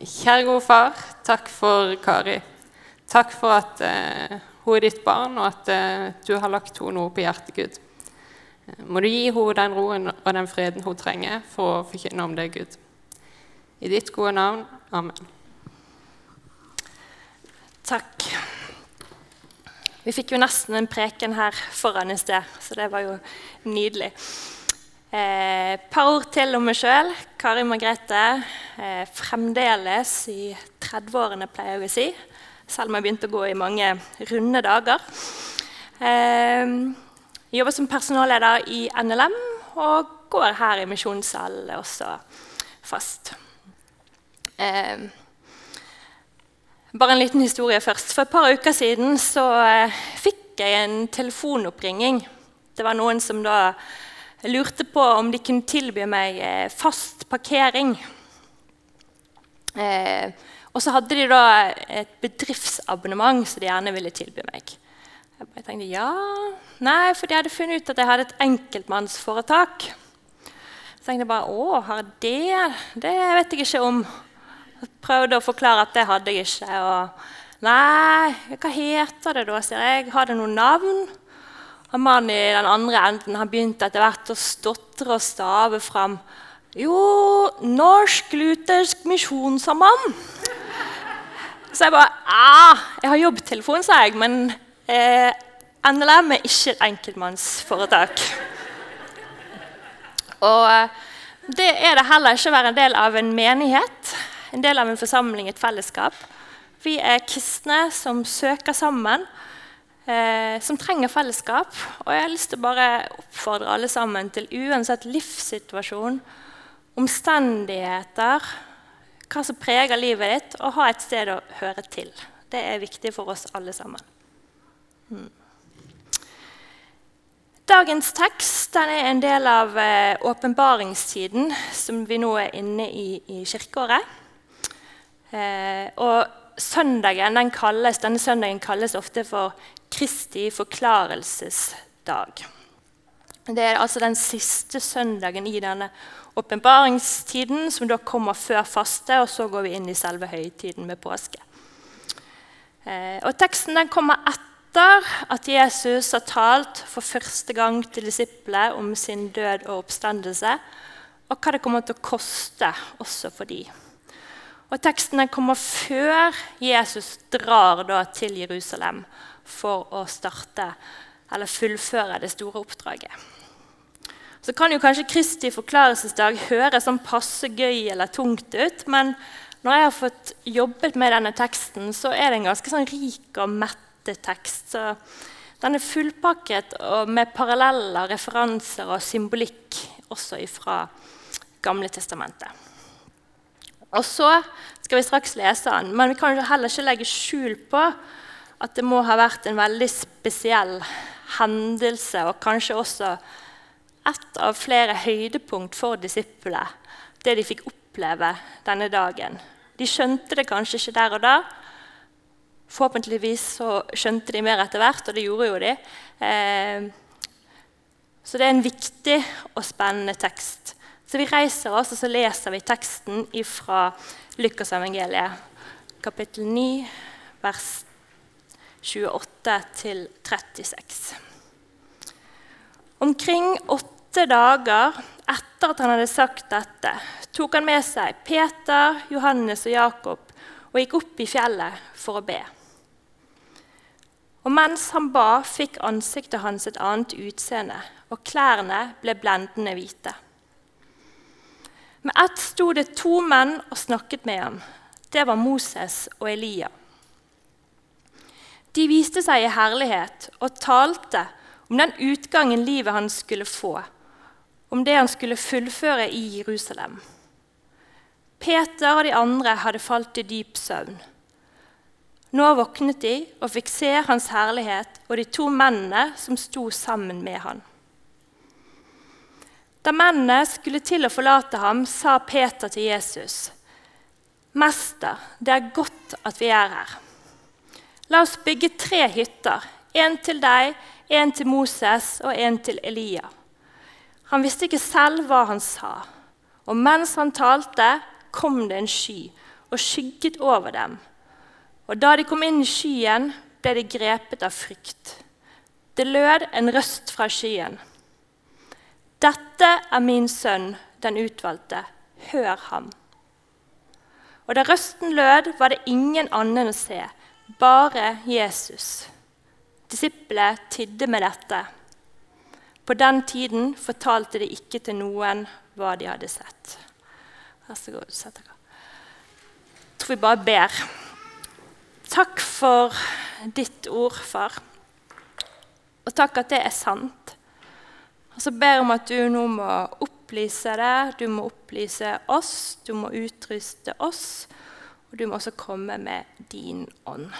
Kjære gode far, takk for Kari. Takk for at eh, hun er ditt barn, og at eh, du har lagt henne noe på hjertet, Gud. Eh, må du gi henne den roen og den freden hun trenger for å forkynne om deg, Gud. I ditt gode navn. Amen. Takk. Vi fikk jo nesten en preken her foran i sted, så det var jo nydelig. Eh, par ord til om meg sjøl. Kari Margrethe. Eh, fremdeles i 30-årene, pleier jeg å si. Selv om jeg begynte å gå i mange runde dager. Eh, jobber som personalleder i NLM og går her i misjonssalen også fast. Eh, bare en liten historie først. For et par uker siden så eh, fikk jeg en telefonoppringing. Det var noen som da jeg lurte på om de kunne tilby meg eh, fast parkering. Eh, og så hadde de da et bedriftsabonnement som de gjerne ville tilby meg. Jeg bare tenkte ja Nei, for de hadde funnet ut at jeg hadde et enkeltmannsforetak. Så tenkte jeg bare å, har jeg det? Det vet jeg ikke om. Jeg prøvde å forklare at det hadde jeg ikke. Og nei, hva heter det da, sier jeg. Har det noe navn? Og mannen i den andre enden han begynte etter hvert å stotre og stave fram. Jo, Norsk Luthersk Misjonssamband. Så jeg bare ah, Jeg har jobbtelefon, sa jeg, men eh, NLM er ikke et enkeltmannsforetak. Og eh, det er det heller ikke å være en del av en menighet, en del av en forsamling, et fellesskap. Vi er kristne som søker sammen eh, som trenger fellesskap. Og jeg har lyst til å bare oppfordre alle sammen til uansett livssituasjon, omstendigheter, hva som preger livet ditt, å ha et sted å høre til. Det er viktig for oss alle sammen. Hmm. Dagens tekst er en del av eh, åpenbaringstiden som vi nå er inne i i kirkeåret. Eh, og søndagen, kalles, Denne søndagen kalles ofte for Kristi forklarelsesdag. Det er altså den siste søndagen i denne åpenbaringstiden, som da kommer før faste, og så går vi inn i selve høytiden med påske. Eh, og Teksten den kommer etter at Jesus har talt for første gang til disiplene om sin død og oppstandelse, og hva det kommer til å koste også for dem. Og Teksten den kommer før Jesus drar til Jerusalem for å starte eller fullføre det store oppdraget. Så kan jo kanskje Kristi forklarelsesdag høres sånn passe gøy eller tungt ut, men når jeg har fått jobbet med denne teksten, så er det en ganske sånn rik og mette tekst. Så den er fullpakket med paralleller, referanser og symbolikk også fra Gamle testamentet. Og så skal vi straks lese den, men vi kan heller ikke legge skjul på at det må ha vært en veldig spesiell hendelse, og kanskje også et av flere høydepunkt for disiplene, det de fikk oppleve denne dagen. De skjønte det kanskje ikke der og da. Forhåpentligvis så skjønte de mer etter hvert, og det gjorde jo de. Eh, så det er en viktig og spennende tekst. Så vi reiser oss og så leser vi teksten fra Lukasevangeliet, kapittel 9, vers 28-36. Omkring åtte dager etter at han hadde sagt dette, tok han med seg Peter, Johannes og Jakob og gikk opp i fjellet for å be. Og mens han ba, fikk ansiktet hans et annet utseende, og klærne ble blendende hvite. Med ett sto det to menn og snakket med ham. Det var Moses og Elia. De viste seg i herlighet og talte om den utgangen livet han skulle få, om det han skulle fullføre i Jerusalem. Peter og de andre hadde falt i dyp søvn. Nå våknet de og fikk se hans herlighet og de to mennene som sto sammen med han. Da mennene skulle til å forlate ham, sa Peter til Jesus.: Mester, det er godt at vi er her. La oss bygge tre hytter. En til deg, en til Moses og en til Elia. Han visste ikke selv hva han sa. Og mens han talte, kom det en sky, og skygget over dem. Og da de kom inn i skyen, ble de grepet av frykt. Det lød en røst fra skyen. Dette er min sønn, den utvalgte. Hør ham. Og da røsten lød, var det ingen annen å se, bare Jesus. Disiplet tidde med dette. På den tiden fortalte de ikke til noen hva de hadde sett. Vær så god, sett dere. Jeg tror vi bare ber. Takk for ditt ord, far. Og takk at det er sant. Og så ber jeg om at du nå må opplyse det, du må opplyse oss, du må utruste oss, og du må også komme med din ånd.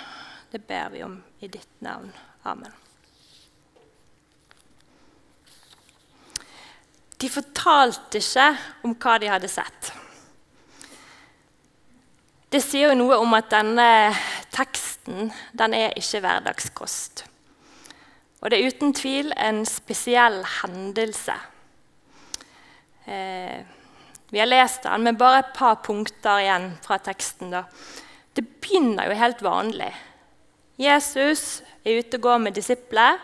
Det ber vi om i ditt navn. Amen. De fortalte ikke om hva de hadde sett. Det sier jo noe om at denne teksten den er ikke hverdagskost. Og det er uten tvil en spesiell hendelse. Eh, vi har lest den, men bare et par punkter igjen fra teksten. Da. Det begynner jo helt vanlig. Jesus er ute og går med disipler.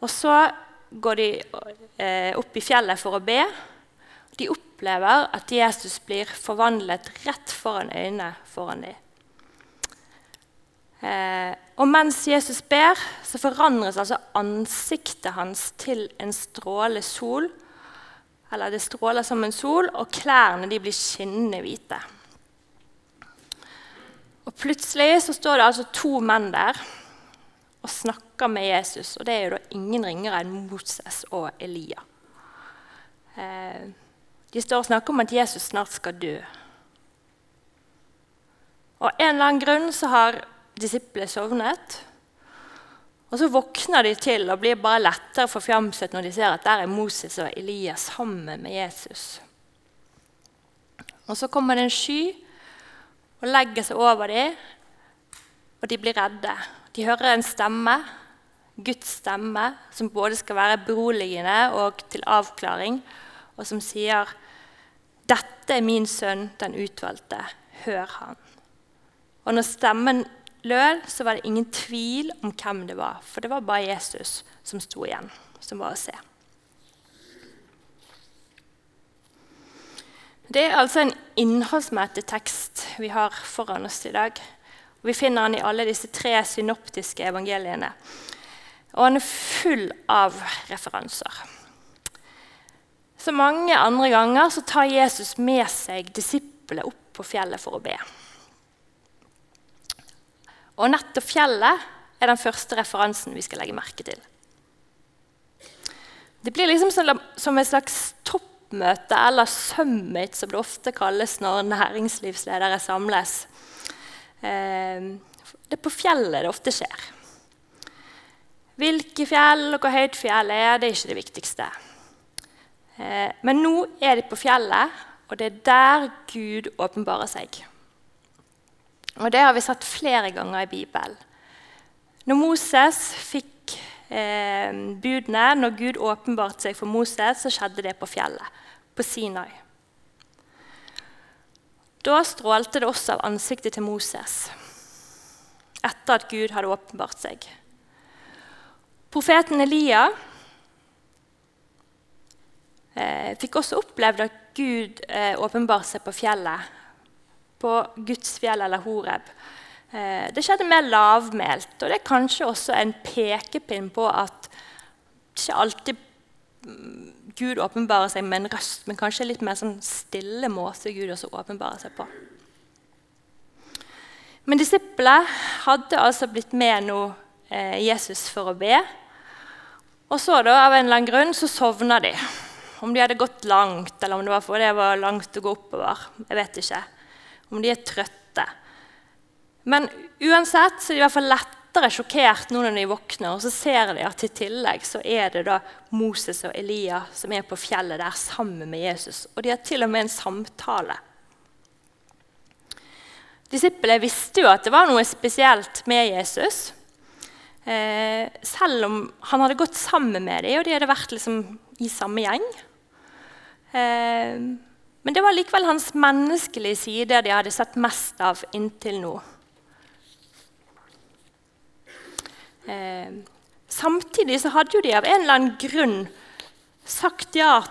Og så går de eh, opp i fjellet for å be. De opplever at Jesus blir forvandlet rett foran øynene foran dem. Eh, og mens Jesus ber, så forandres altså ansiktet hans til en stråle sol. Eller det stråler som en sol, og klærne de blir skinnende hvite. Og Plutselig så står det altså to menn der og snakker med Jesus. Og det er jo da ingen ringere enn Moses og Elia. Eh, de står og snakker om at Jesus snart skal dø. Og en eller annen grunn så har disiplene sovnet. Og Så våkner de til og blir bare lettere forfjamset når de ser at der er Moses og Elia sammen med Jesus. Og Så kommer det en sky og legger seg over dem, og de blir redde. De hører en stemme, Guds stemme, som både skal være beroligende og til avklaring, og som sier 'Dette er min sønn, den utvalgte. Hør han.' Og når stemmen lød, så var det ingen tvil om hvem det var, for det var bare Jesus som sto igjen, som var å se. Det er altså en innholdsmettet tekst vi har foran oss i dag. Vi finner den i alle disse tre synoptiske evangeliene. Og han er full av referanser. Så mange andre ganger så tar Jesus med seg disiplene opp på fjellet for å be. Og nettopp fjellet er den første referansen vi skal legge merke til. Det blir liksom som et slags toppmøte, eller summit, som det ofte kalles når næringslivsledere samles. Ehm, det er på fjellet det ofte skjer. Hvilke fjell og hvor høyt fjellet er, det er ikke det viktigste. Ehm, men nå er de på fjellet, og det er der Gud åpenbarer seg. Og Det har vi sett flere ganger i Bibelen. Når Moses fikk eh, budene, når Gud åpenbarte seg for Moses, så skjedde det på fjellet, på Sinai. Da strålte det også av ansiktet til Moses etter at Gud hadde åpenbart seg. Profeten Elia eh, fikk også opplevd at Gud eh, åpenbarte seg på fjellet, på Guds fjell eller Horeb. Eh, det skjedde mer lavmælt, og det er kanskje også en pekepinn på at ikke alltid Gud åpenbarer seg med en røst, men kanskje litt mer sånn stille måte Gud også åpenbarer seg på. Men disiplene hadde altså blitt med nå eh, Jesus for å be. Og så da, av en eller annen grunn så sovna de. Om de hadde gått langt, eller om det var fordi det var langt å gå oppover. jeg vet ikke. Om de er trøtte. Men uansett så er de i hvert fall lettere sjokkert nå når de våkner, og så ser de at i tillegg så er det da Moses og Elia som er på fjellet der sammen med Jesus. Og de har til og med en samtale. Disiplene visste jo at det var noe spesielt med Jesus. Eh, selv om han hadde gått sammen med dem, og de hadde vært liksom i samme gjeng. Eh, Men det var likevel hans menneskelige side de hadde sett mest av inntil nå. Eh, samtidig så hadde jo de av en eller annen grunn sagt ja,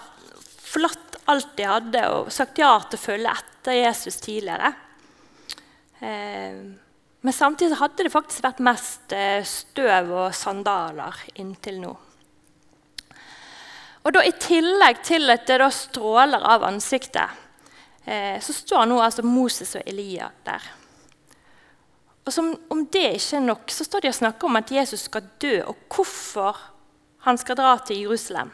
forlatt alt de hadde, og sagt ja til å følge etter Jesus tidligere. Eh, men samtidig hadde det faktisk vært mest eh, støv og sandaler inntil nå. Og da I tillegg til at det da stråler av ansiktet, eh, så står nå altså Moses og Elia der. Og som Om det ikke er nok, så står de og snakker om at Jesus skal dø, og hvorfor han skal dra til Jerusalem.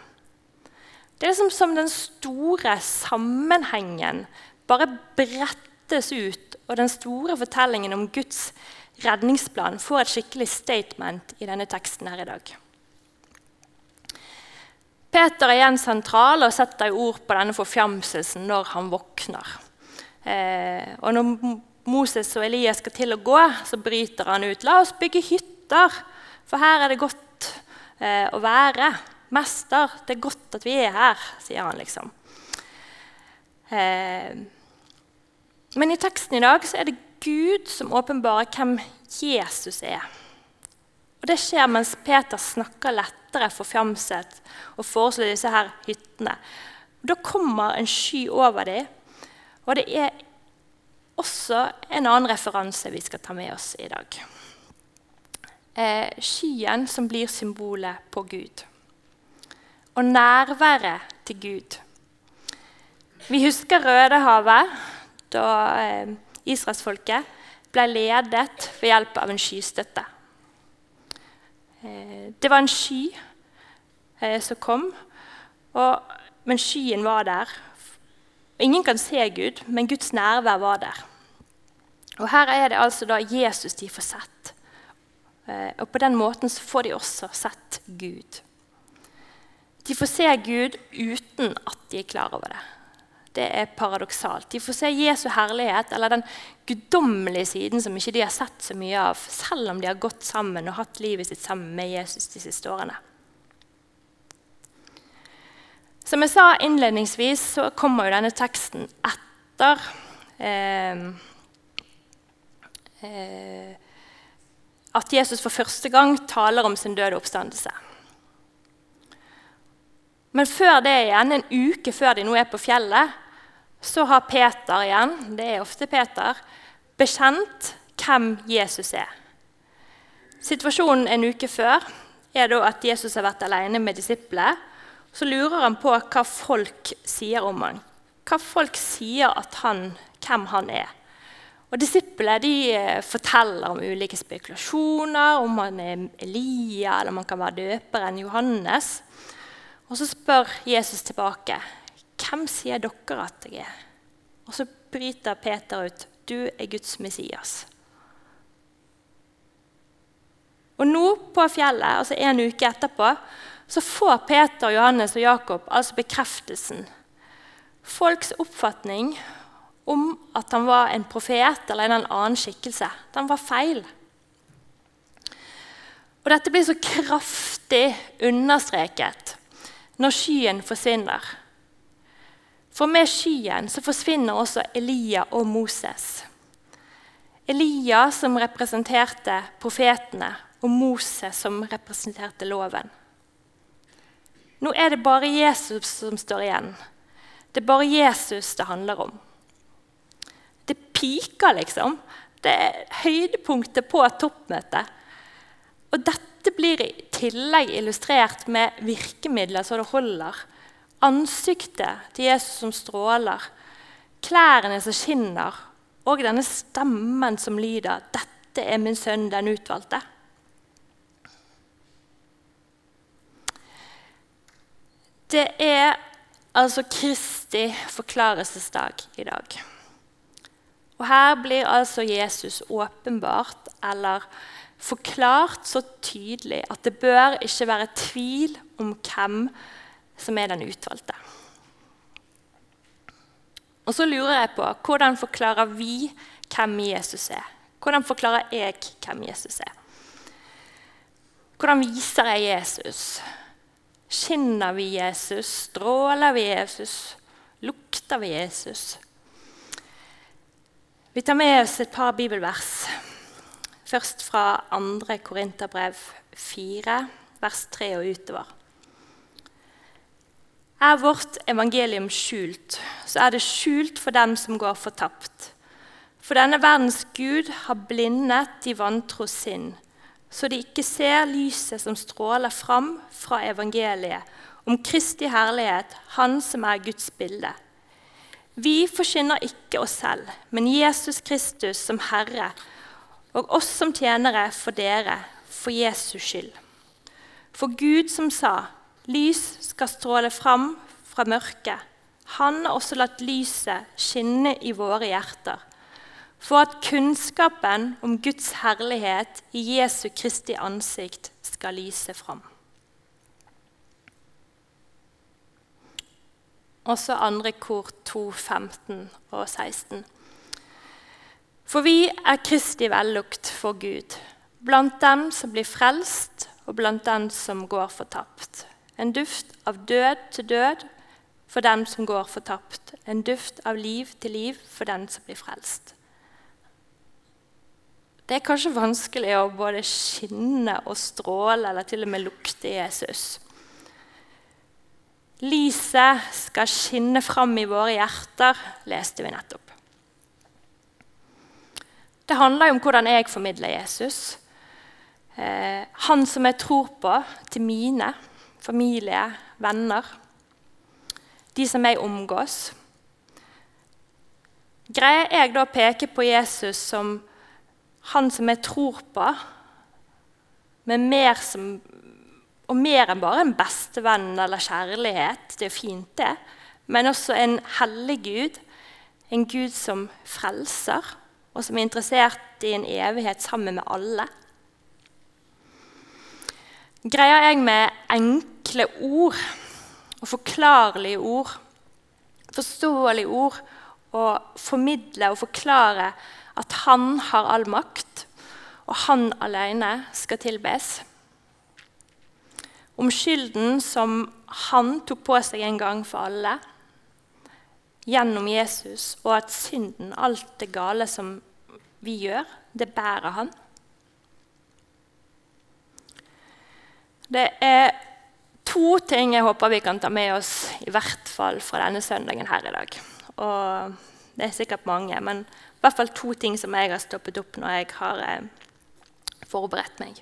Det er liksom som den store sammenhengen bare brettes ut, og den store fortellingen om Guds redningsplan får et skikkelig statement i denne teksten her i dag. Peter er igjen sentral og setter ord på denne forfjamselsen når han våkner. Eh, og når Moses og Elias skal til å gå, så bryter han ut. La oss bygge hytter, for her er det godt eh, å være. Mester, det er godt at vi er her, sier han liksom. Eh, men i teksten i dag så er det Gud som åpenbarer hvem Jesus er. Og Det skjer mens Peter snakker lettere forfjamset og foreslår disse her hyttene. Da kommer en sky over dem, og det er også en annen referanse vi skal ta med oss i dag. Eh, skyen som blir symbolet på Gud. Og nærværet til Gud. Vi husker Rødehavet, da eh, israelsfolket ble ledet ved hjelp av en skystøtte. Eh, det var en sky eh, som kom, og, men skyen var der. Ingen kan se Gud, men Guds nærvær var der. Og Her er det altså da Jesus de får sett. Eh, og på den måten så får de også sett Gud. De får se Gud uten at de er klar over det det er paradoksalt. De får se Jesu herlighet, eller den guddommelige siden som ikke de har sett så mye av, selv om de har gått sammen og hatt livet sitt sammen med Jesus de siste årene. Som jeg sa innledningsvis, så kommer jo denne teksten etter eh, eh, at Jesus for første gang taler om sin døde oppstandelse. Men før det igjen, en uke før de nå er på fjellet, så har Peter igjen, det er ofte Peter, bekjent hvem Jesus er. Situasjonen en uke før er da at Jesus har vært alene med disiplene. Så lurer han på hva folk sier om han. Hva folk sier at han, hvem han er. Og Disiplene eh, forteller om ulike spekulasjoner, om han er Elia eller om han kan være døperen Johannes. Og Så spør Jesus tilbake hvem sier dere at jeg er? Og så bryter Peter ut. Du er Guds Messias. Og nå på fjellet, altså en uke etterpå, så får Peter, Johannes og Jakob altså bekreftelsen. Folks oppfatning om at han var en profet eller en annen skikkelse, den var feil. Og Dette blir så kraftig understreket når skyen forsvinner. For med skyen så forsvinner også Elia og Moses. Elia som representerte profetene, og Moses som representerte loven. Nå er det bare Jesus som står igjen. Det er bare Jesus det handler om. Det piker, liksom. Det er høydepunktet på toppmøtet. Og dette blir i tillegg illustrert med virkemidler så det holder Ansiktet til Jesus som stråler, klærne som skinner, og denne stemmen som lyder 'Dette er min sønn, den utvalgte'. Det er altså Kristi forklarelsesdag i dag. Og Her blir altså Jesus åpenbart, eller forklart så tydelig at det bør ikke være tvil om hvem som er den utvalgte. Og så lurer jeg på hvordan forklarer vi hvem Jesus er? Hvordan forklarer jeg hvem Jesus er? Hvordan viser jeg Jesus? Skinner vi Jesus? Stråler vi Jesus? lukter vi Jesus. Vi tar med oss et par bibelvers. Først fra 2. Korinterbrev 4, vers 3 og utover. Er vårt evangelium skjult, så er det skjult for dem som går fortapt. For denne verdens Gud har blindet de vantro sinn, så de ikke ser lyset som stråler fram fra evangeliet, om Kristi herlighet, Han som er Guds bilde. Vi forkynner ikke oss selv, men Jesus Kristus som Herre, og oss som tjenere for dere, for Jesus skyld. For Gud som sa, lys skal stråle fram fra mørket, han har også latt lyset skinne i våre hjerter, for at kunnskapen om Guds herlighet i Jesu Kristi ansikt skal lyse fram. Også andre kor 2, 15 og 16. For vi er Kristi vellukt for Gud, blant dem som blir frelst, og blant dem som går fortapt. En duft av død til død for den som går fortapt. En duft av liv til liv for den som blir frelst. Det er kanskje vanskelig å både skinne og stråle eller til og med lukte Jesus. Lyset skal skinne fram i våre hjerter, leste vi nettopp. Det handler jo om hvordan jeg formidler Jesus. Eh, han som jeg tror på, til mine familie, venner. De som jeg omgås. Greier jeg da å peke på Jesus som han som jeg tror på, med mer som og mer enn bare en bestevenn eller kjærlighet. Det er fint, det. Men også en hellig Gud. En Gud som frelser, og som er interessert i en evighet sammen med alle. Greier jeg med enkle ord og forklarlige ord, forståelige ord, å formidle og forklare at han har all makt, og han alene skal tilbes? om skylden som han tok på seg en gang for alle gjennom Jesus, og at synden, alt det gale som vi gjør, det bærer han. Det er to ting jeg håper vi kan ta med oss i hvert fall fra denne søndagen her i dag. Og det er sikkert mange, men i hvert fall to ting som jeg har stoppet opp når jeg har eh, forberedt meg.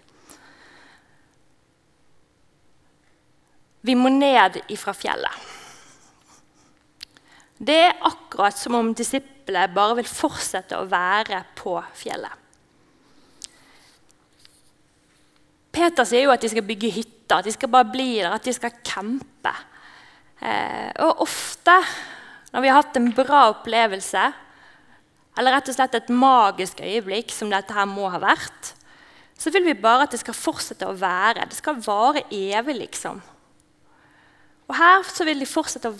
Vi må ned ifra fjellet. Det er akkurat som om disiplene bare vil fortsette å være på fjellet. Peter sier jo at de skal bygge hytter, at de skal bare bli der, at de skal campe. Eh, og ofte når vi har hatt en bra opplevelse, eller rett og slett et magisk øyeblikk, som dette her må ha vært, så vil vi bare at det skal fortsette å være. Det skal vare evig, liksom. Og her så vil de fortsette å